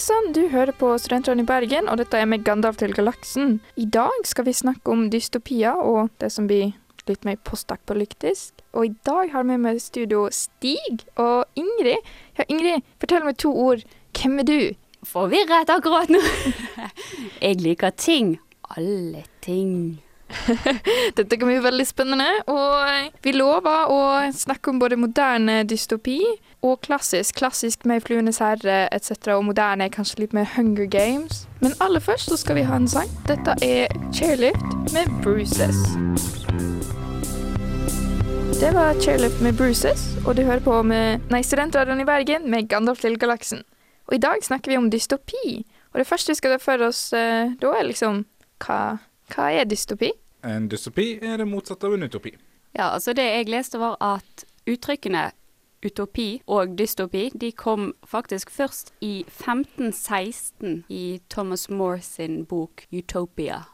Sann, du hører på Studentradioen i Bergen, og dette er med Gandalf til galaksen. I dag skal vi snakke om dystopia og det som blir litt mer postapokalyptisk. Og i dag har vi med i studio Stig og Ingrid. Ja, Ingrid, fortell meg to ord. Hvem er du? Forvirret akkurat nå. Jeg liker ting. Alle ting. Dette kan bli veldig spennende, og vi lover å snakke om både moderne dystopi og klassisk. Klassisk med Fluenes herre etc., og moderne er kanskje litt mer Hunger Games. Men aller først så skal vi ha en sang. Dette er Chairlift med Bruises. Det var Chairlift med Bruises, og du hører på med Nei, Studentradioen i Bergen med Gandalf til galaksen. Og i dag snakker vi om dystopi. Og det første vi skal ta for oss uh, da, er liksom hva, hva er dystopi? En dystopi er det motsatte av en utopi. Ja, altså det jeg leste var at uttrykkene utopi og dystopi de kom faktisk først i 1516 i Thomas More sin bok Utopia.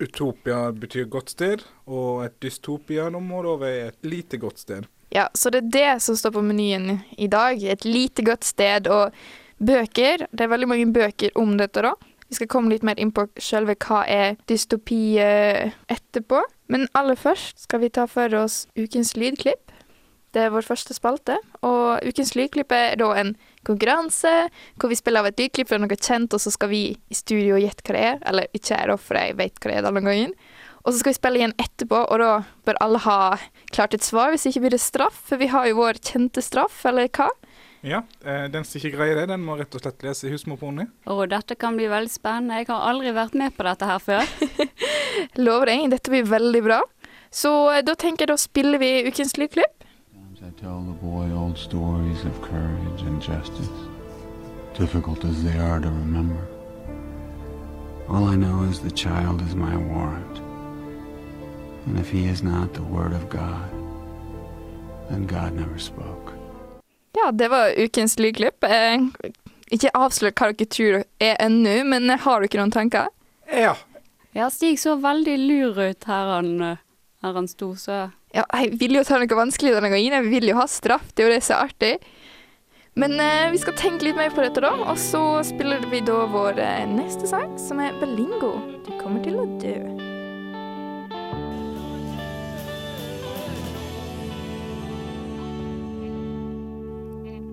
Utopia betyr godt sted, og et dystopia må da være et lite godt sted. Ja, så det er det som står på menyen i dag. Et lite godt sted og bøker. Det er veldig mange bøker om dette, da. Vi skal komme litt mer inn på selve hva er dystopi eh, etterpå. Men aller først skal vi ta for oss ukens lydklipp. Det er vår første spalte, og ukens lydklipp er da en konkurranse hvor vi spiller av et lydklipp fra noe kjent, og så skal vi i studio gjette hva det er. Eller ikke jeg, da, for jeg vet hva det er denne gangen. Og så skal vi spille igjen etterpå, og da bør alle ha klart et svar. Hvis ikke blir det straff, for vi har jo vår kjente straff, eller hva? Ja, eh, den som ikke greier det, den må rett og slett lese Husmorponni. Og dette kan bli veldig spennende. Jeg har aldri vært med på dette her før. Lover deg, dette blir veldig bra. Så eh, da tenker jeg da spiller vi ukens lydklipp. Tell the boy old stories of courage and justice, difficult as they are to remember. All I know is the child is my warrant. And if he is not the word of God, then God never spoke. Ja, det var ukens lydklipp. Eh, ikke avslør hva dere tror er ennå, men har dere noen tanker? Ja. Ja, Stig så veldig lur ut her han, eh, her han sto, så Ja, jeg vil jo ta noe vanskelig denne gangen. Jeg vil jo ha straff, det er jo det som er artig. Men eh, vi skal tenke litt mer på dette, da. Og så spiller vi da vår eh, neste sang, som er Belingo. Du kommer til å dø.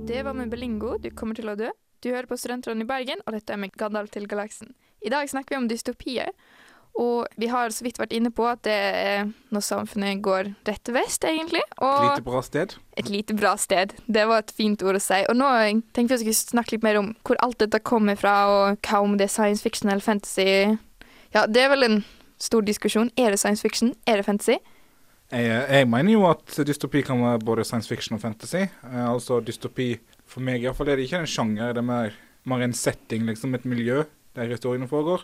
Det var med Belingo. Du kommer til å dø. Du hører på Studentråden i Bergen, og dette er med Gandalf til galaksen. I dag snakker vi om dystopier. Og vi har så vidt vært inne på at det er når samfunnet går rett vest, egentlig. Et lite bra sted. et lite bra sted. Det var et fint ord å si. Og nå tenkte vi å skulle snakke litt mer om hvor alt dette kommer fra, og hva om det er science fiction eller fantasy. Ja, det er vel en stor diskusjon. Er det science fiction? Er det fantasy? Jeg, jeg mener jo at dystopi kan være både science fiction og fantasy. Eh, altså dystopi, for meg iallfall, er det ikke en sjanger. Det er mer, mer en setting, liksom et miljø der historiene foregår.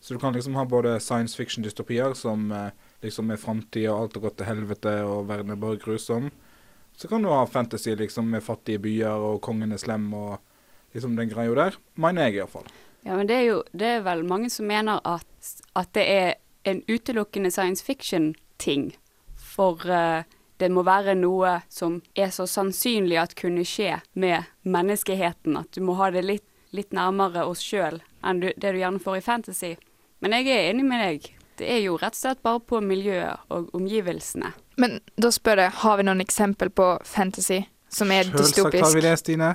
Så du kan liksom ha både science fiction-dystopier som eh, liksom er framtid og alt har gått til helvete og verden er bare grusom. Så kan du ha fantasy liksom med fattige byer og kongen er slem og liksom den greia der. Mener jeg iallfall. Ja, men det er jo det er vel mange som mener at, at det er en utelukkende science fiction-ting. For eh, det må være noe som er så sannsynlig at kunne skje med menneskeheten. At du må ha det litt, litt nærmere oss sjøl enn du, det du gjerne får i fantasy. Men jeg er enig med deg. Det er jo rett og slett bare på miljøet og omgivelsene. Men da spør jeg, har vi noen eksempel på fantasy som er Selvsagt har vi dystopisk? det, Stine.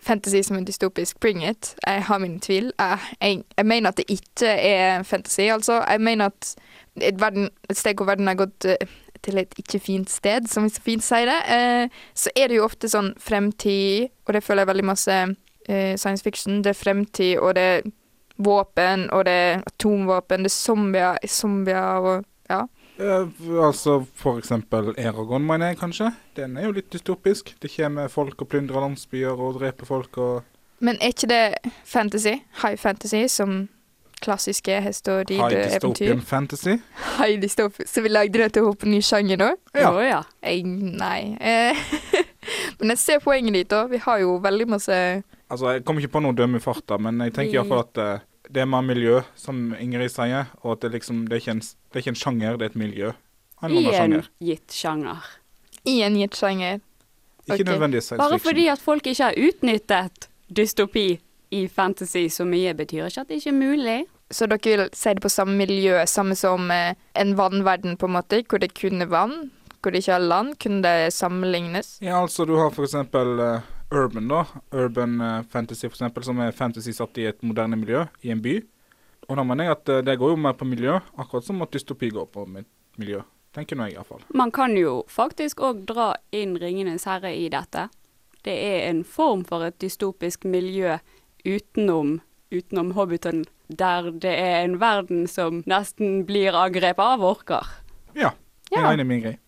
Fantasy som er dystopisk, bring it. Jeg har mine tvil. Jeg, jeg, jeg mener at det ikke er fantasy, altså. Jeg mener at et, verden, et sted hvor verden har gått eh, til et ikke fint sted, som vi så fint sier det, eh, så er det jo ofte sånn fremtid, og det føler jeg veldig masse eh, science fiction. Det er fremtid, og det er våpen, og det er atomvåpen, det er zombier, zombier og ja. Eh, altså for eksempel Eragon, mener jeg kanskje. Den er jo litt dystopisk. Det kommer folk og plyndrer landsbyer og dreper folk og Men er ikke det fantasy? High fantasy, som klassiske og high dystopian fantasy. High dystopian. Så vi lagde det til å hoppe ny sjanger nå? Ja. Oh, ja. Jeg, nei. Eh, Men jeg ser poenget ditt, da. Vi har jo veldig masse Altså, jeg kommer ikke på noe dømme i farta, men jeg tenker iallfall at eh, det er mer miljø, som Ingrid sier, og at det liksom det er ikke en, det er ikke en sjanger, det er et miljø. En I en gitt sjanger. i en gitt sjanger. Ikke okay. nødvendigvis science Bare fordi at folk ikke har utnyttet dystopi i fantasy så mye, betyr ikke at det ikke er mulig. Så dere vil si det på samme miljø, samme som eh, en vannverden, på en måte, hvor det kun er vann, hvor det ikke er land? Kunne det sammenlignes? Ja, altså du har for eksempel eh, urban, da. Urban eh, fantasy, eksempel, som er fantasy satt i et moderne miljø, i en by. Og da mener jeg at eh, det går jo mer på miljø, akkurat som at dystopi går på mi- miljø. Tenker nå jeg iallfall. Man kan jo faktisk òg dra inn Ringenes herre i dette. Det er en form for et dystopisk miljø utenom, utenom Hobbiten, der det er en verden som nesten blir angrepet av orker. Ja. Jeg Ja. er enig med Ingrid.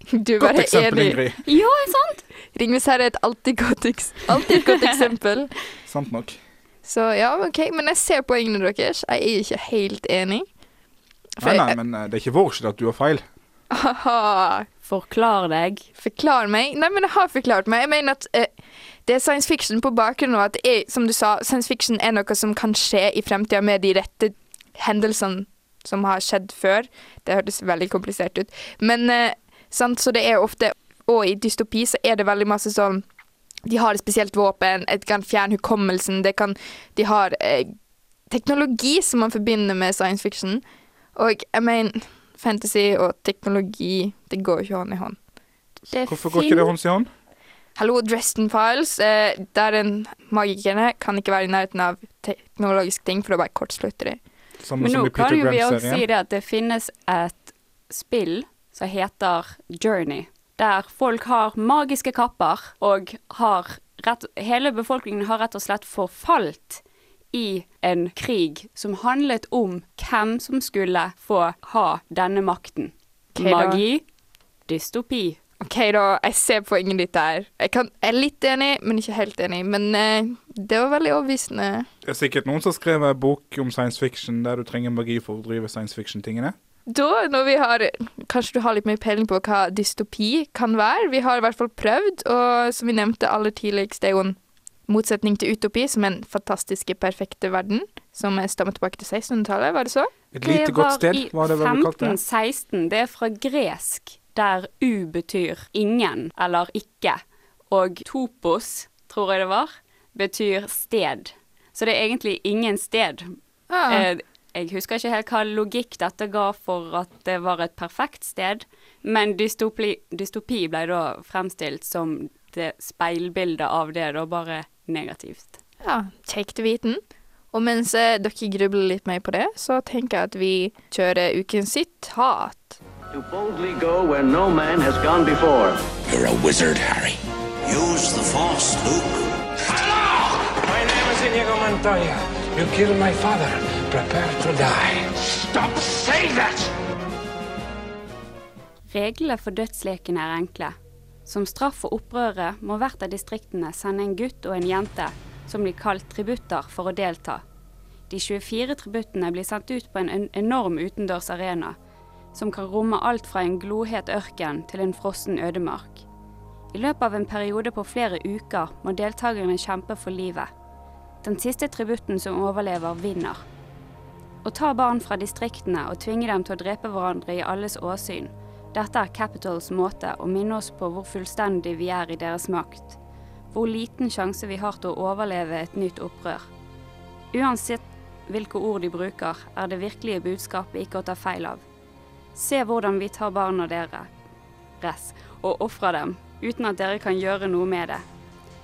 Du Godt bare eksempel, enig. Ingrid. Ja, er sant? Ringnes herre er et alltid godt, eks alltid et godt eksempel. Sant nok. Så ja, OK, men jeg ser poengene deres. Jeg er ikke helt enig. Nei, nei, men eh, det er ikke vår skyld at du har feil. Forklar deg. Forklar meg. Nei, men jeg har forklart meg. Jeg mener at eh, det er science fiction på bakgrunn av at det er, som du sa, science fiction er noe som kan skje i fremtida med de rette hendelsene som har skjedd før. Det hørtes veldig komplisert ut. Men eh, sant, så det er ofte Og i dystopi så er det veldig masse sånn De har et spesielt våpen, et kan fjerne hukommelsen, det kan De har eh, teknologi som man forbinder med science fiction. Og jeg mener fantasy og teknologi, det går ikke hånd i hånd. Det Hvorfor går ikke det hånd i hånd? Hallo, Dresden Files. Eh, der en magikerne kan ikke være i nærheten av teknologiske ting, for da bare kortslutter de. Men nå kan jo vi også si det at det finnes et spill som heter Journey, der folk har magiske kapper og har rett, Hele befolkningen har rett og slett forfalt i en krig som handlet om hvem som skulle få ha denne makten. Ok, da. Magi, dystopi. OK, da. Jeg ser poenget ditt der. Jeg, kan, jeg er litt enig, men ikke helt enig. Men eh, det var veldig overbevisende. Det er sikkert noen som har skrevet en bok om science fiction der du trenger magi for å drive science fiction-tingene. Da, når vi har Kanskje du har litt mer peiling på hva dystopi kan være? Vi har i hvert fall prøvd, og som vi nevnte aller tidligst, det er jo en motsetning til utopi, som er en fantastiske, perfekte verden, som stammer tilbake til 1600-tallet, var det så? Et lite godt sted, var det vel vi kalte det. i 1516. Det er fra gresk, der u betyr ingen eller ikke. Og topos, tror jeg det var, betyr sted. Så det er egentlig ingen sted. Ah, Eh, jeg husker ikke helt hva logikk dette ga for at det var et perfekt sted, men dystopi, dystopi ble da fremstilt som det speilbildet av det, da bare negativt. ja, kjekt å vite. Og mens eh, dere grubler litt mer på det, så tenker jeg at vi kjører ukens sitat. To boldly go where no man has gone before. You're a wizard, Harry. Use the Force, Luke. My name is Inigo Montoya. You killed my father. Prepare to die. Stop saying that! Reglene for dødsleken er enkle. Som straff for opprøret må hvert av distriktene sende en gutt og en jente, som blir kalt tributter, for å delta. De 24 tributtene blir sendt ut på en en enorm utendørs arena, som kan romme alt fra en glohet ørken til en frossen ødemark. I løpet av en periode på flere uker må deltakerne kjempe for livet. Den siste tributten som overlever, vinner. Å ta barn fra distriktene og tvinge dem til å drepe hverandre i alles åsyn, dette er Capitals måte å minne oss på hvor fullstendig vi er i deres makt. Hvor liten sjanse vi har til å overleve et nytt opprør. Uansett hvilke ord de bruker, er det virkelige budskapet ikke å ta feil av. Se hvordan vi tar barna deres og ofrer dem, uten at dere kan gjøre noe med det.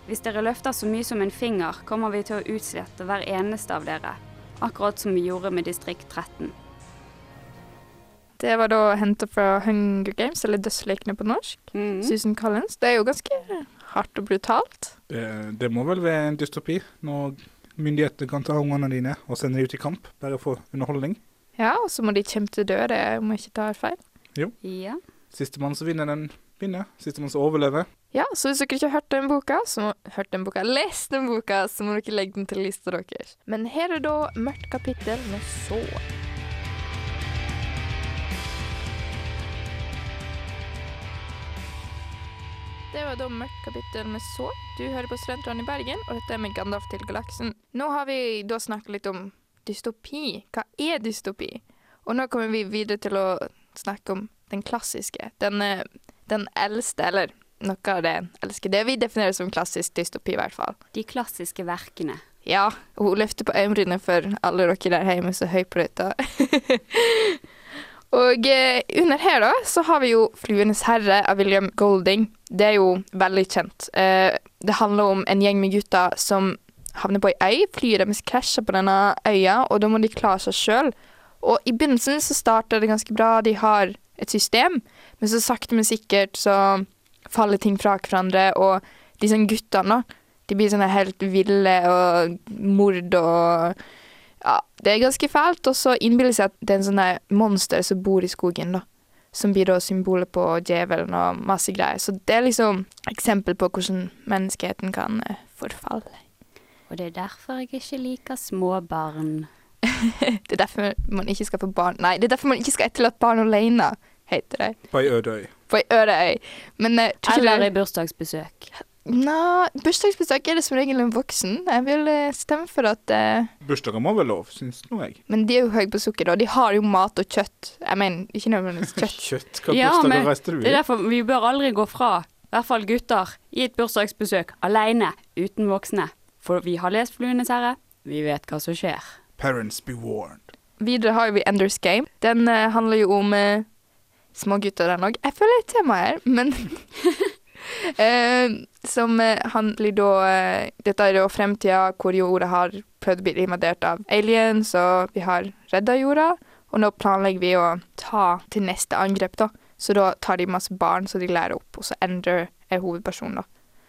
Hvis dere løfter så mye som en finger, kommer vi til å utslette hver eneste av dere. Akkurat som vi gjorde med Distrikt 13. Det var da henta fra Hunger Games, eller Dødslekene på norsk. Mhm. Susan Collins. Det er jo ganske hardt og brutalt. Det, det må vel være en dystopi når myndigheter kan ta ungene dine og sende dem ut i kamp, bare for underholdning. Ja, og så må de kjempe til døde, om jeg ikke tar feil. Jo. Ja. Sistemann som vinner, den vinner. Sistemann som overlever. Ja, så hvis dere ikke har hørt den boka, så må, hørt den boka, lest den boka, så må dere legge den til lista deres. Men her er da mørkt kapittel med så. Det var da mørkt kapittel med så. Du hører på Studentradioen i Bergen, og dette er med Gandalf til galaksen. Nå har vi da snakket litt om dystopi. Hva er dystopi? Og nå kommer vi videre til å snakke om den klassiske. Den, eh, den eldste, eller noe av det eldste. Det vi definerer som klassisk dystopi, i hvert fall. De klassiske verkene. Ja, hun løfter på øyenbrynene for alle dere der hjemme som hører på dette. og eh, under her da, så har vi jo 'Fluenes herre' av William Golding. Det er jo veldig kjent. Eh, det handler om en gjeng med gutter som havner på ei øy. Flyet deres krasjer på denne øya, og da må de klare seg sjøl. Og i begynnelsen så starter det ganske bra. De har et system, men så sakte, men sikkert så faller ting fra hverandre, og disse guttene, da, de blir sånne helt ville og mord og Ja, det er ganske fælt. Og så innbiller seg at det er en sånn monster som bor i skogen, da. Som blir da symbolet på djevelen og masse greier. Så det er liksom eksempel på hvordan menneskeheten kan eh, forfalle. Og det er derfor jeg ikke liker små barn. Det er derfor man ikke skal få barn Nei, det er derfor man ikke skal etterlate barn alene, heter det. På ei øde øy. På ei øde øy. Men uh, Eller i bursdagsbesøk. Nå, bursdagsbesøk er det som regel en voksen. Jeg vil eh, stemme for at uh, Bursdager må være lov, syns nå jeg. Men de er jo høye på sukker, og de har jo mat og kjøtt. Jeg mener, ikke nødvendigvis kjøtt. Kjøtt. Hva Ja, bursdager men reiste du Det er derfor vi bør aldri gå fra, i hvert fall gutter, i et bursdagsbesøk alene, uten voksne. For vi har lest 'Fluenes herre', vi vet hva som skjer. Parents be warned. Videre har vi Enders Game. Den uh, handler jo om uh, smågutter, den òg. Jeg føler et tema her, men eh, Som eh, handler da eh, Dette er jo fremtida hvor jorda har prøvd å bli invadert av aliens, og vi har redda jorda. Og nå planlegger vi å ta til neste angrep, da. Så da tar de masse barn som de lærer opp, og så Ender er hovedpersonen, da.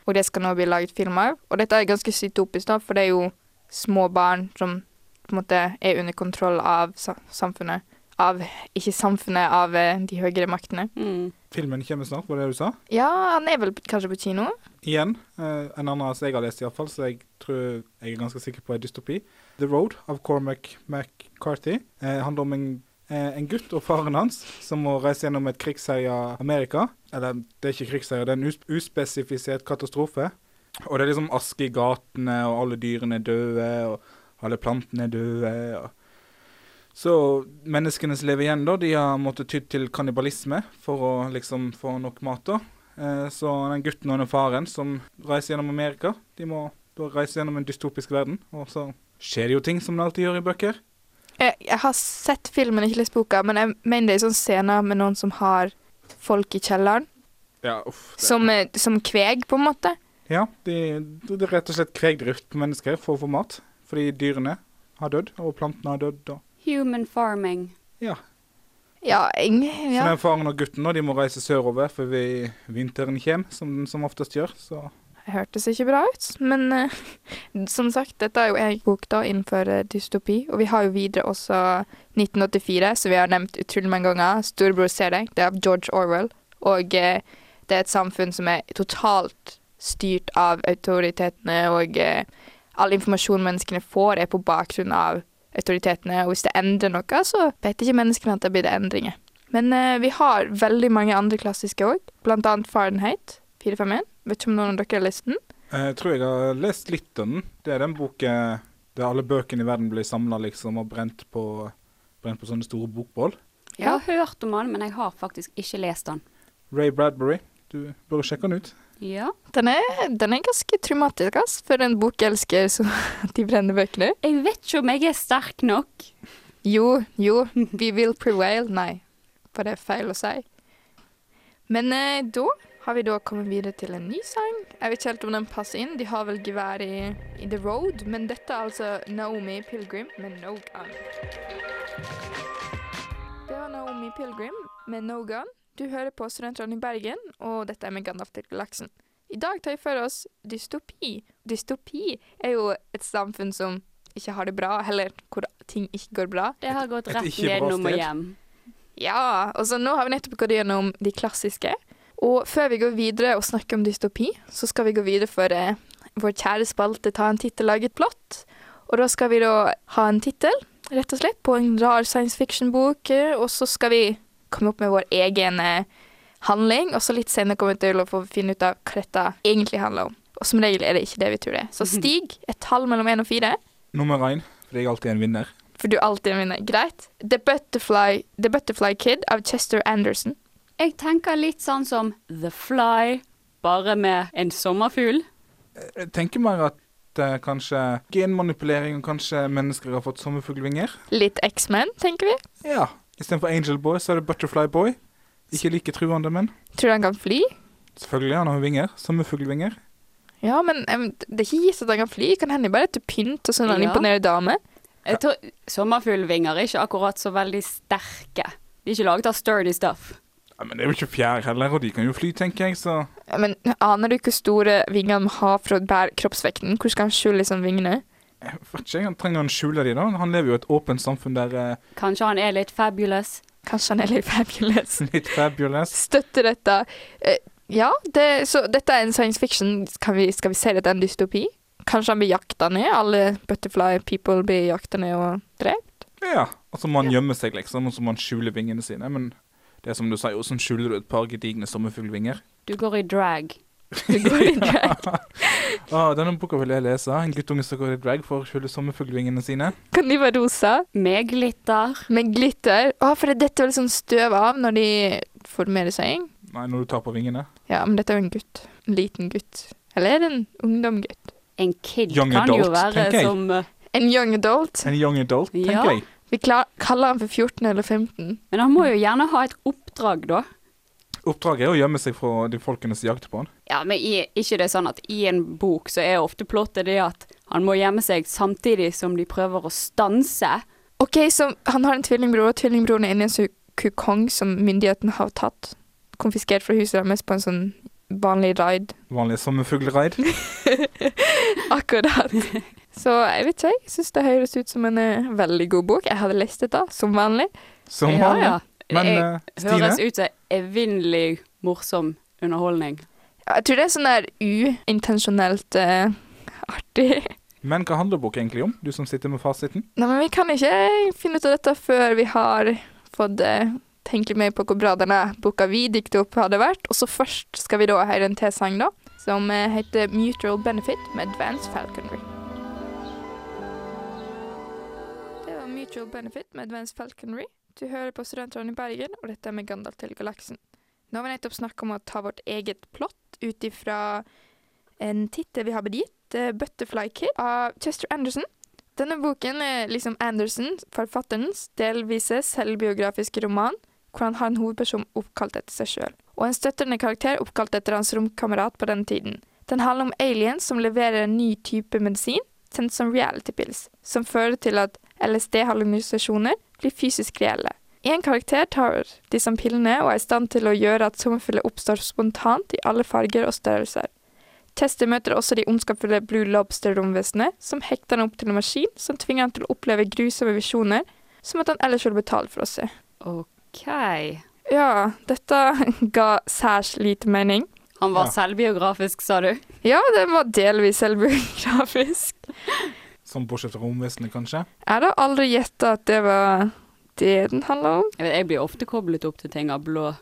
Og det skal nå bli laget film av. Og dette er ganske sytopisk, da, for det er jo små barn som på en måte er under kontroll av samfunnet. Av Ikke samfunnet, av eh, de høyere maktene. Mm. Filmen kommer snart, var det det du sa? Ja, han er vel kanskje på kino? Igjen, eh, en annen som jeg har lest iallfall, så jeg tror jeg er ganske sikker på er dystopi. The Road av Cormac McCarthy. Eh, handler om en, eh, en gutt og faren hans som må reise gjennom et krigsherja Amerika. Eller det er ikke krigsherja, det er en us uspesifisert katastrofe. Og det er liksom aske i gatene, og alle dyrene er døde, og alle plantene er døde. og så menneskene som lever igjen, da, de har måttet ty til kannibalisme for å liksom få nok mat. da. Eh, Så den gutten og den faren som reiser gjennom Amerika, de må da reise gjennom en dystopisk verden. Og så skjer det jo ting som det alltid gjør i bøker. Jeg, jeg har sett filmen, ikke lest boka, men jeg mener det er sånn scener med noen som har folk i kjelleren. Ja, uff. Det. Som, eh, som kveg, på en måte. Ja, de, det er rett og slett kvegdrift på mennesker for å få mat. Fordi dyrene har dødd, og plantene har dødd. Og Human farming. ja. Ja, ing, Så den faren og gutten nå, de må reise sørover før vi, vinteren kommer, som som oftest gjør. Så Det hørtes ikke bra ut, men uh, som sagt, dette er jo en bok da innenfor eh, dystopi. Og vi har jo videre også 1984, som vi har nevnt utrolig mange ganger. 'Storebror ser deg'. Det er av George Orwell. Og uh, det er et samfunn som er totalt styrt av autoritetene, og uh, all informasjon menneskene får, er på bakgrunn av autoritetene. Og hvis det endrer noe, så vet ikke menneskene at det blir det endringer. Men eh, vi har veldig mange andre klassiske òg, annet Fahrenheit 451. Vet ikke om noen av dere har lest den? jeg tror jeg har lest litt om den. Det er den boken der alle bøkene i verden blir samla liksom, og brent på, brent på sånne store bokbål. Jeg har hørt om den, men jeg har faktisk ikke lest den. Ray Bradbury. Du bør sjekke den ut. Ja. Den er, den er ganske traumatisk, ass, for en bokelsker som de brenner bøkene. Jeg vet ikke om jeg er sterk nok. Jo, jo, we will prevail. Nei, for det er feil å si. Men eh, da har vi da kommet videre til en ny sang. Jeg vet ikke helt om den passer inn. De har vel gevær i, i The Road, men dette er altså Naomi Pilgrim med No Gun. Det var Naomi Pilgrim med No Gun. Du hører på Studentradioen i Bergen, og dette er med Gandalf til galaksen. I dag tar vi for oss dystopi. Dystopi er jo et samfunn som ikke har det bra, eller hvor ting ikke går bra. Det har gått rett gjennom og hjem. Ja, og så nå har vi nettopp gått gjennom de klassiske. Og før vi går videre og snakker om dystopi, så skal vi gå videre for eh, vår kjære spalte Ta en tittel, lag et plott. Og da skal vi da ha en tittel, rett og slett, på en rar science fiction-bok, eh, og så skal vi komme opp med vår egen eh, handling, og så litt senere kommer vi til å få finne ut av hva dette egentlig handler om. Og som regel er det ikke det vi tror det er. Så stig et tall mellom én og fire. Nummer én, for jeg er alltid en vinner. For du er alltid en vinner. Greit. The Butterfly, The Butterfly Kid av Chester Anderson. Jeg tenker litt sånn som The Fly, bare med en sommerfugl. Jeg tenker mer at uh, eh, kanskje genmanipulering og kanskje mennesker har fått sommerfuglvinger. Litt X-Men, tenker vi. Ja. Istedenfor Angel Boy, så er det Butterfly Boy. Ikke like truende, men Tror du han kan fly? selvfølgelig, han har vinger. Sommerfuglvinger. Ja, men um, det er ikke gitt at han kan fly. Kan hende bare etter pynt og sånn han Ja. imponerer damer. Jeg tror Sommerfuglvinger er ikke akkurat så veldig sterke. De er ikke laget av sturdy stuff. Ja, men det er jo ikke fjær heller, og de kan jo fly, tenker jeg, så Ja, Men aner du hvor store vinger han har for å bære kroppsvekten? Hvor skal han skjule liksom vingene? Jeg vet ikke, han trenger han skjule de da? Han lever jo i et åpent samfunn der eh, Kanskje han er litt fabulous. Kanskje han er litt fabulous. litt fabulous. Støtter dette. Eh, ja, det, så dette er en science fiction. Kan vi, skal vi se det er en dystopi? Kanskje han blir jakta ned? Alle butterfly people blir jakta ned og drept? Ja, Altså man ja. gjemmer seg, liksom, og så må han skjule vingene sine. Men det er som du sier, hvordan skjuler du et par gedigne sommerfuglvinger? Du går i drag. Det går i drag. Ah, denne boka vil jeg lese. En guttunge som går i drag for å skjule sommerfuglvingene sine. Kan de være rosa? Med glitter. Med glitter? Å, for det detter vel sånn støv av når de formerer seg? Nei, når du tar på vingene. Ja, men dette er jo en gutt. En liten gutt. Eller er det en ungdomgutt? En kid Young kan jo være som eh, En young adult? En young adult, tenker Ja. jeg. Vi klar, kaller han for 14 eller 15. Men han må jo gjerne ha et oppdrag, da. Oppdraget er å gjemme seg fra de folkene som jakter på han. Ja, men i, ikke det er sånn at i en bok så er ofte plottet det at han må gjemme seg samtidig som de prøver å stanse. Ok, så han har en tvillingbror, og tvillingbroren er inni en kukong som myndighetene har tatt. Konfiskert fra huset deres på en sånn vanlig raid. Vanlig sommerfuglraid. Akkurat. Så jeg vet ikke, jeg syns det høres ut som en eh, veldig god bok. Jeg hadde lest det da, som vanlig. Som vanlig. ja. Men det eh, Stine, høres ut som evinnelig morsom underholdning. Jeg tror det er sånn der uintensjonelt uh, artig. men hva handler boka egentlig om? Du som sitter med fasiten? Nei, men vi kan ikke finne ut av dette før vi har fått uh, tenke mer på hvor bra denne boka vi dikter opp, hadde vært. Og så først skal vi da høre en T-sang, da, som eh, heter Mutual Benefit med Advanced Falconry. Det var Mutual Benefit med Advanced Falconry. Du hører på Studentradioen i Bergen, og dette er med Gandalf til galaksen. Nå har vi nettopp snakket om å ta vårt eget plott ut ifra en tittel vi har blitt gitt, eh, Butterfly Kid av Chester Anderson. Denne boken er liksom Anderson, forfatterens delvise selvbiografiske roman, hvor han har en hovedperson oppkalt etter seg sjøl, og en støttende karakter oppkalt etter hans romkamerat på den tiden. Den handler om aliens som leverer en ny type medisin, sendt som reality pills, som fører til at LSD-hallusinasjoner blir fysisk reelle. En karakter tar de som pillene og er i stand til å gjøre at sommerfugler oppstår spontant i alle farger og størrelser. Tester møter også de ondskapsfulle Blue Lobster-romvesenet, som hekter han opp til en maskin som tvinger han til å oppleve grusomme visjoner, som at han ellers ville betalt for å se. OK. Ja, dette ga særs lite mening. Han var Ja. selvbiografisk, sa du? Ja, det var delvis selvbiografisk. Sånn bortsett fra romvesenet, kanskje? Jeg hadde aldri gjetta at det var det den handler om. Jeg, vet, jeg blir ofte koblet opp til ting av blå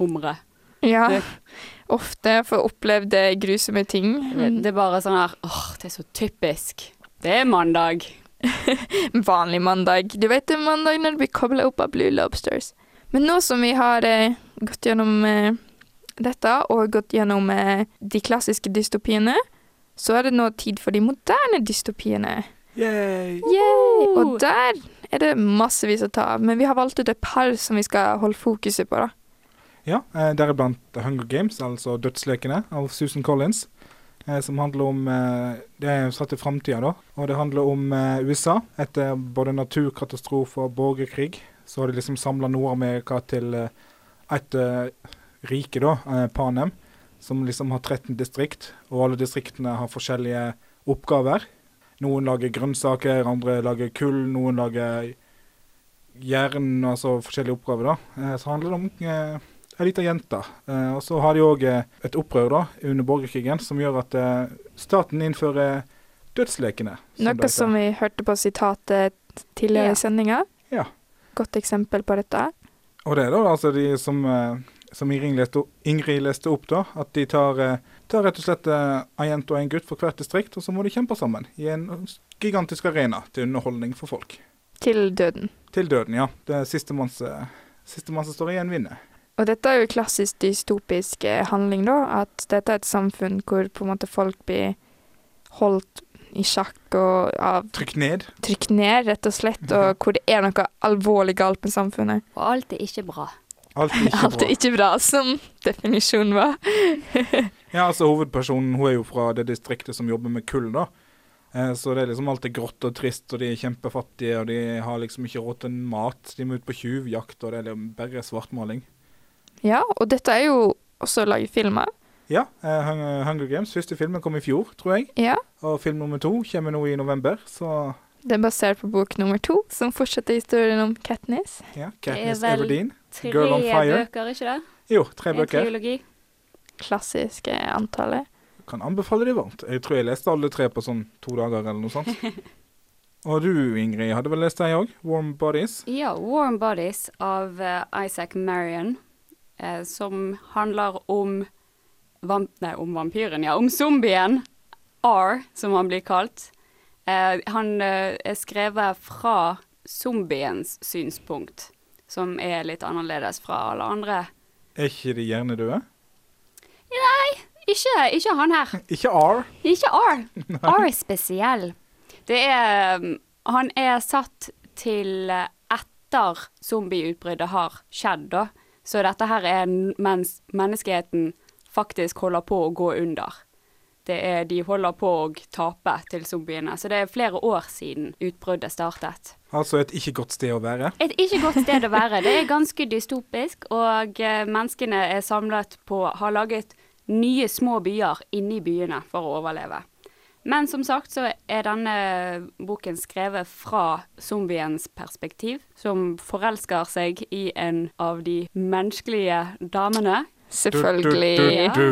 humre. Ja, Det- ofte for opplevde grusomme ting. Vet, Det er bare sånn her åh, det er så typisk. Det er mandag. Vanlig mandag. Du vet det er mandag når det blir kobla opp av Blue Lobsters. Men nå som vi har eh, gått gjennom eh, dette, og gått gjennom eh, de klassiske dystopiene, så er det nå tid for de moderne dystopiene. Yay! Yay! Og der er det massevis å ta av, men vi har valgt ut et par som vi skal holde fokuset på, da. Ja, eh, deriblant Hunger Games, altså Dødslekene av Susan Collins. Eh, som handler om eh, Det er satt i framtida, da. Og det handler om eh, USA. Etter både naturkatastrofer og borgerkrig så har de liksom samla Nord-Amerika til eh, et eh, rike, da, Panem, som liksom har 13 distrikt. Og alle distriktene har forskjellige oppgaver. Noen lager grønnsaker, andre lager kull, noen lager jern, altså forskjellige oppgaver, da. Eh, så handler det om eh, ei lita jente. Eh, og så har de òg eh, et opprør da, under borgerkrigen som gjør at eh, staten innfører dødslekene. Som Noe som vi hørte på sitatet tidligere Ja. i sendinga. Ja. Godt eksempel på dette. Og det er da altså de som, eh, som Ingrid, leste, Ingrid leste opp, da. At de tar, eh, tar rett og slett eh, en jente og en gutt for hvert distrikt, og så må de kjempe sammen i en gigantisk arena til underholdning for folk. Til døden. Til døden, ja. Det er sistemann mann sistemann som står igjen, vinner. Og dette er jo klassisk dystopisk eh, handling, da. At dette er et samfunn hvor på en måte folk blir holdt i sjakk og av Trykk ned. trykk ned, rett og slett, og hvor det er noe alvorlig galt med samfunnet. Og alt er ikke bra. Alt er ikke Alt er bra. ikke bra, som definisjonen var. Ja, altså Hovedpersonen hun er jo fra det distriktet som jobber med kull. da. Eh, Så det er liksom alltid grått og trist, og de er kjempefattige, og de har liksom ikke råd til mat. De må ut på tjuvjakt, og det er liksom bare svartmaling. Ja, og dette er jo også å lage filmer. Ja, eh, Hunger Games, første filmen kom i fjor, tror jeg. Ja, Og film nummer to kommer nå i november, så det er basert på bok nummer to, som fortsetter historien om Katniss. ja. Er Katniss Everdeen. Tre Girl on Fire. bøker, ikke det? Jo, tre En bøker. trilogi. Klassiske antallet. Kan anbefale de varmt. Jeg tror jeg leste alle tre på sånn to dager eller noe sånt. Og du, Ingrid, hadde vel lest deg òg? Warm Bodies? Ja, Warm Bodies av uh, Isaac Marion, eh, som handler om Nei, om vampyren, ja. Om zombien R, som han blir kalt. Eh, han eh, er skrevet fra zombiens synspunkt, som er litt annerledes fra alle andre. Er ikke de hjernedøde? Ikke, ikke han her. Ikke R. Ikke R. R er spesiell. Det er um, Han er satt til eh, etter zombieutbruddet har skjedd, da. Så dette her er mens menneskeheten faktisk holder på å gå under. Det er, de holder på å tape til zombiene. Så det er flere år siden utbruddet startet. Altså et ikke godt sted å være. Et ikke godt sted å være. Det er ganske dystopisk, og eh, menneskene er samlet på Har laget nye små byer inni byene for å overleve. Men som sagt så er denne boken skrevet fra zombiens perspektiv, som forelsker seg i en av de menneskelige damene. Selvfølgelig. Du, du,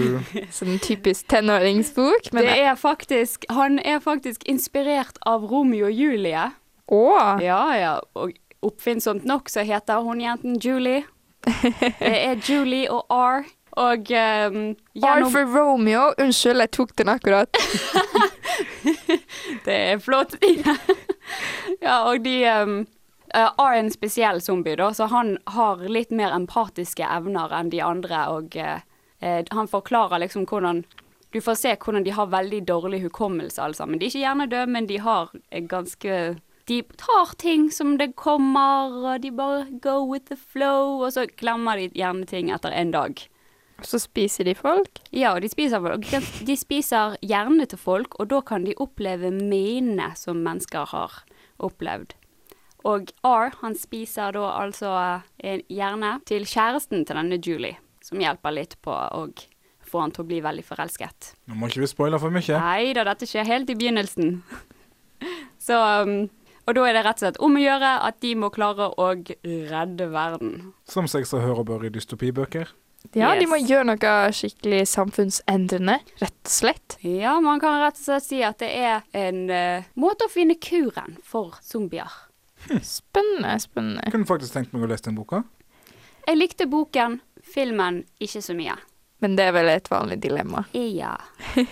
du, du. Sånn typisk tenåringsbok. Men Det er faktisk Han er faktisk inspirert av Romeo og Julie. Å! Ja, ja. Og oppfinnsomt nok så heter hun jenten Julie. Det er Julie og R. Og um, R for Romeo. Unnskyld, jeg tok den akkurat. Det er flott. ja, og de um, uh, R er en spesiell zombie, da, så han har litt mer empatiske evner enn de andre, og uh, uh, han forklarer liksom hvordan Du får se hvordan de har veldig dårlig hukommelse, alle sammen. De er ikke hjernedøde, men de har ganske de tar ting som det kommer, og de bare go with the flow, og så glemmer de gjerne ting etter en dag. Så spiser de folk. Ja, de spiser, de spiser hjernene til folk, og da kan de oppleve minnene som mennesker har opplevd. Og R, han spiser da altså en hjerne til kjæresten til denne Julie, som hjelper litt på å få han til å bli veldig forelsket. Nå må ikke vi spoile for mye. Nei da, dette skjer helt i begynnelsen. Så um, Og da er det rett og slett om å gjøre at de må klare å redde verden. Som seg så hører bør i dystopibøker. Ja, de må gjøre noe skikkelig samfunnsendrende, rett og slett. Ja, man kan rett og slett si at det er en uh, måte å finne kuren for zombier. Spennende, spennende. Jeg kunne faktisk tenkt meg å lese den boka. Jeg likte boken, filmen ikke så mye. Men det er vel et vanlig dilemma. Ja.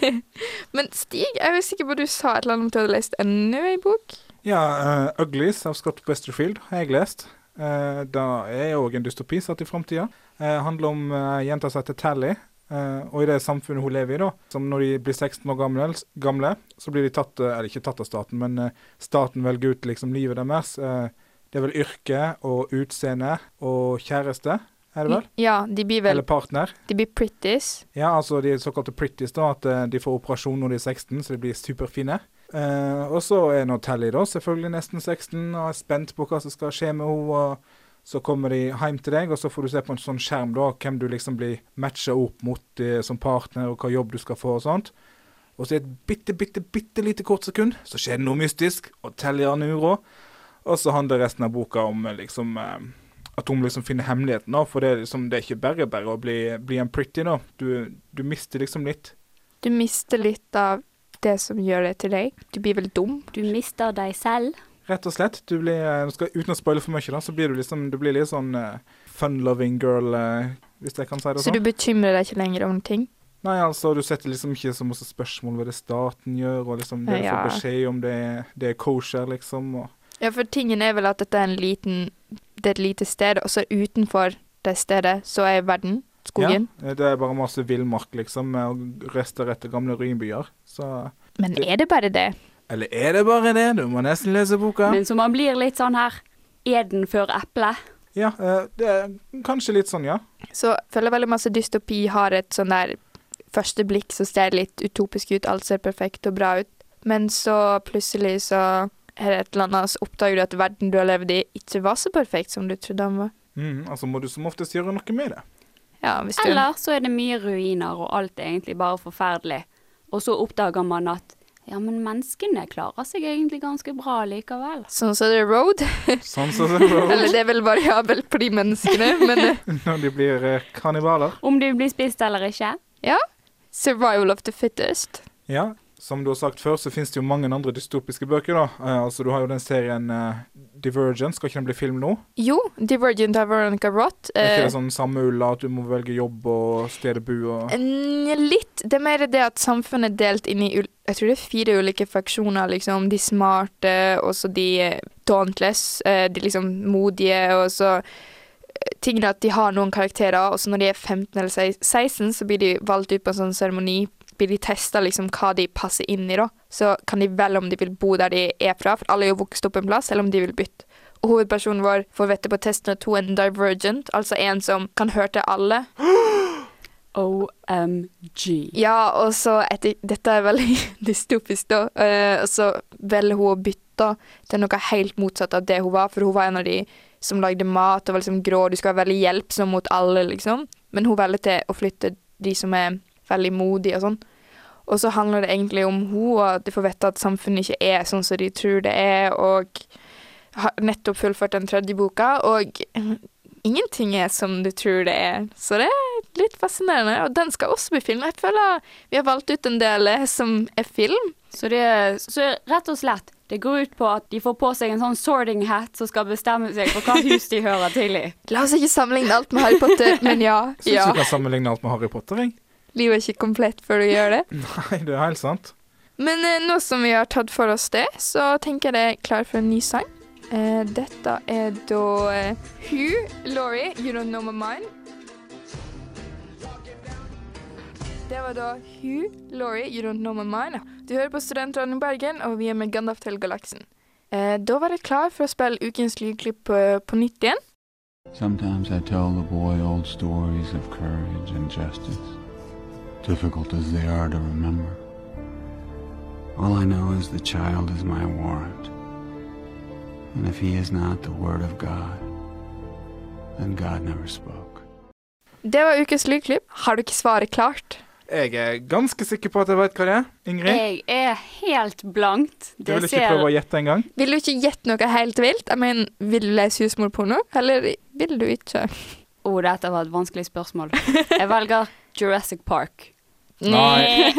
Men Stig, jeg er sikker på at du sa et eller annet om du hadde lest enda ei bok. Ja, uh, Uglies av Scott Westerfield har jeg lest. Uh, da er òg en dystopi satt i framtida. Uh, handler om uh, jenta som heter Tally. Eh, og i det samfunnet hun lever i, da, som når de blir 16 år gamle, gamle så blir de tatt eh, Eller ikke tatt av staten, men uh, staten velger ut liksom livet deres. Uh, det er vel yrke og utseende og kjæreste, er det vel? Ja, de blir vel Eller partner. De blir pretties. Ja, altså de såkalte pretties, da, at de får operasjon når de er 16, så de blir superfine. Og så er nå Tally da selvfølgelig nesten 16 og er spent på hva som skal skje med henne. Så kommer de hjem til deg, og så får du se på en sånn skjerm da, hvem du liksom blir matcha opp mot eh, som partner, og hva jobb du skal få og sånt. Og så i et bitte, bitte, bitte lite kort sekund så skjer det noe mystisk, og teller har uro. Og så handler resten av boka om eh, liksom eh, at hun liksom finner hemmeligheten, da. For det er, liksom, det er ikke bare bare å bli, bli en pretty, da. Du, du mister liksom litt. Du mister litt av det som gjør det til deg. Du blir vel dum. Du mister deg selv. Rett og slett. Du blir, eh, skal, uten å spoile for mye, da, så blir du liksom Du blir litt sånn uh, fun-loving girl, uh, hvis jeg kan si det sånn. Så du sånn. bekymrer deg ikke lenger om ting. Nei, altså, du setter liksom ikke så masse spørsmål ved det staten gjør, og liksom det du Ja. får beskjed om det, det er kosher, liksom. og Ja, for tingen er vel at dette er en liten Det er et lite sted, og så utenfor det stedet så er verden, skogen. Ja, det er bare masse villmark, liksom, med rester etter gamle ruinbyer. Så Men er det bare det? Eller er det bare det? Du må nesten lese boka. Men så man blir litt sånn her Eden før eplet. Ja, eh, det er kanskje litt sånn, ja. Så jeg føler veldig masse dystopi har et sånn der første blikk så ser det litt utopisk ut, alt ser perfekt og bra ut. Men så plutselig så er det et eller annet, så oppdager du at verden du har levd i, ikke var så perfekt som du trodde den var. Mm, altså må du som oftest gjøre noe med det. Ja, hvis du Eller så er det mye ruiner, og alt er egentlig bare forferdelig. Og så oppdager man at ja, men menneskene klarer seg egentlig ganske bra likevel. Sånn som The Road. Sånn som det er Eller det er vel variabelt på de menneskene, men eh, når de blir eh, kannibaler. Om de blir spist eller ikke. ja. Survival of the fittest. Ja, som du har sagt før, så finnes det jo mange andre dystopiske bøker, da. Eh, altså, du har jo den serien eh, Divergent, skal ikke den bli film nå? Jo, Divergent av Veronica Roth. Er ikke eh, det sånn samme ulla, at du må velge jobb og sted å bo og litt. Det er mer det at samfunnet er delt inn i jeg tror det er fire ulike faksjoner. liksom. De smarte, og så de eh, dauntless, eh, de liksom modige, og så eh, er at de har noen karakterer, og så når de er 15 eller 16, så blir de valgt ut på en sånn seremoni. Blir de testa liksom hva de passer inn i, da. Så kan de velge om de vil bo der de er fra, for alle er jo vokst opp en plass, eller om de vil bytte. Og hovedpersonen vår får vite på testen at hun er en divergent, altså en som kan høre til alle. OMG. Ja, og så etter Dette er veldig dystopisk, da. Uh, og så velger hun å bytte til noe helt motsatt av det hun var, for hun var en av de som lagde mat og var liksom grå, du skal være veldig hjelpsom mot alle, liksom. Men hun velger til å flytte de som er veldig modig og sånn. Og så handler det egentlig om hun, og at de får vite at samfunnet ikke er sånn som de tror det er, og har nettopp fullført den tredje boka, og ingenting er som du tror det er. Så det er litt fascinerende, og den skal også bli film. Jeg føler vi har valgt ut en del eh, som er film. Så det er så rett og slett det går ut på at de får på seg en sånn sorting hat som skal bestemme seg for hva hus de hører til i. La oss ikke sammenligne alt med Harry Potter, men ja. Syns ja. du kan sammenligne alt med Harry Potter, jeg. Livet er ikke komplett før du gjør det. Nei, det er helt sant. Men eh, nå som vi har tatt for oss det, så tenker jeg det er klar for en ny sang. Eh, dette er da eh, Who, Laurie, You Don't Know My Mind. Det var da Who, Laurie, You Don't Know My Mind. Du hører på Studentradioen i Bergen, og vi er med Gandalf til galaksen. Eh, da var jeg klar for å spille ukens lydklipp på, på nytt igjen. Sometimes I tell the boy old stories of courage and justice, difficult as they are to remember. All I know is the child is my warrant. And if he is not the Word of God, then God never spoke. Det var ukens lydklipp. Har du ikke svaret klart? Jeg er ganske sikker på at jeg vet hva det er. Ingrid, Jeg er helt blankt. du vil ikke prøve å gjette engang? Vil du ikke gjette noe helt vilt? Jeg mener, vil du lese husmorporno, eller vil du ikke? Å, dette var et vanskelig spørsmål. Jeg velger Jurassic Park. Nei.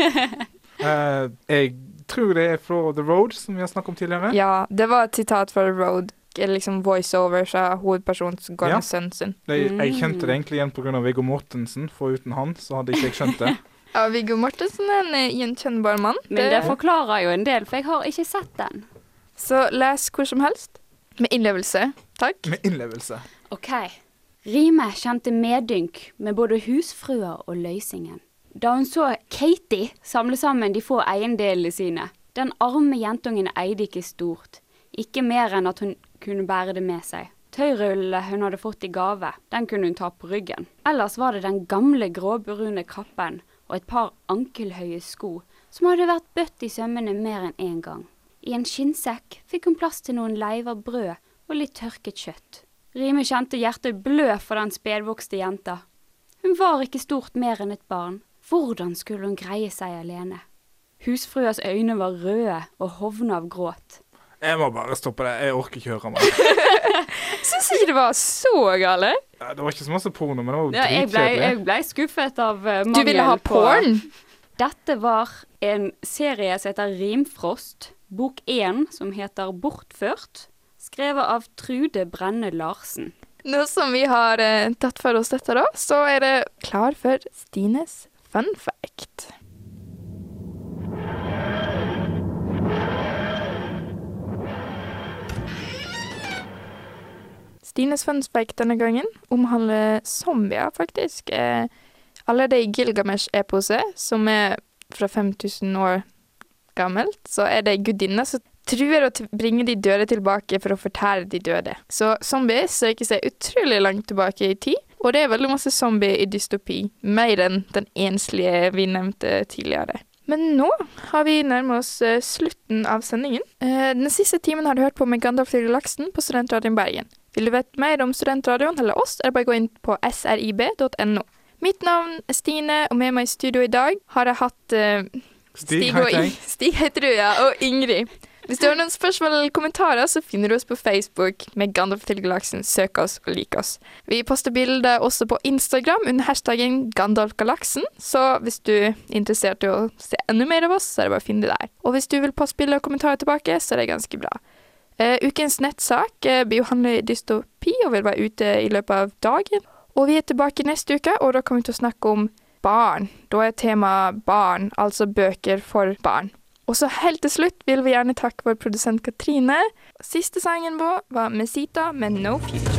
uh, jeg tror det er fra The Road, som vi har snakket om tidligere. Ja, det var et sitat fra The Road. eller Liksom voiceover fra hovedpersonens som Ja. sønn sin. Jeg kjente det egentlig igjen pga. Viggo Mortensen, for uten han så hadde ikke jeg skjønt det. Ja, Viggo Mortensen er en eh, gjenkjennbar mann. Men det forklarer jo en del, for jeg har ikke sett den. Så les hvor som helst. Med innlevelse. Takk. Med innlevelse. OK. Rime kjente medynk med både husfrua og løysingen. Da hun så Katie samle sammen de få eiendelene sine. Den arme jentungen eide ikke stort. Ikke mer enn at hun kunne bære det med seg. Tøyrullet hun hadde fått i gave, den kunne hun ta på ryggen. Ellers var det den gamle gråbrune kappen og et par ankelhøye sko som hadde vært bøtt i sømmene mer enn én gang. I en skinnsekk fikk hun plass til noen leiver brød og litt tørket kjøtt. Rime kjente hjertet blø for den spedvokste jenta. Hun var ikke stort mer enn et barn. Hvordan skulle hun greie seg alene? Husfruas øyne var røde og hovna av gråt. Jeg må bare stoppe det. Jeg orker ikke høre mer. Syns ikke det var så gale. Ja, Det var ikke så masse porno, men det var Ja, jeg, ble, jeg dritkjedelig. ble skuffet av uh, Du ville ha porn? Dette var en serie som heter Rimfrost. Bok én, som heter Bortført. Skrevet av Trude Brenne Larsen. Nå som vi har eh, tatt for oss dette, da, så er det klar for Stines fun fact. Stines fun fact denne gangen omhandler zombier, faktisk. Alle allerede i Gilgamesh-eposet, som er fra 5000 år gammelt, så er det ei gudinne som truer å bringe de døde tilbake for å fortære de døde. Så zombier søker seg utrolig langt tilbake i tid, og det er veldig masse zombier i dystopi. Mer enn den enslige vi nevnte tidligere. Men nå har vi nærmet oss eh, slutten av sendingen. Eh, den siste timen har du hørt på med Gandalf til relaxen på Studentradioen Bergen. Vil du vite mer om studentradioen eller oss, er det bare å gå inn på srib.no. Mitt navn er Stine, og med meg i studio i dag har jeg hatt uh, Stig og heter jeg. Stig heter du, ja, og Ingrid. Hvis du har noen spørsmål eller kommentarer, så finner du oss på Facebook med Gandalf til galaksen. Søk oss og lik oss. Vi poster bilder også på Instagram under hashtaggen GandalfGalaksen, så hvis du er interessert i å se enda mer av oss, så er det bare å finne det der. Og hvis du vil poste bilder og kommentarer tilbake, så er det ganske bra. Uh, ukens nettsak uh, blir jo handle dystopi og vil være ute i løpet av dagen. Og vi er tilbake neste uke, og da kommer vi til å snakke om barn. Da er temaet barn, altså bøker for barn. Og så helt til slutt vil vi gjerne takke vår produsent Katrine. Siste sangen vår var Mesita med No Future.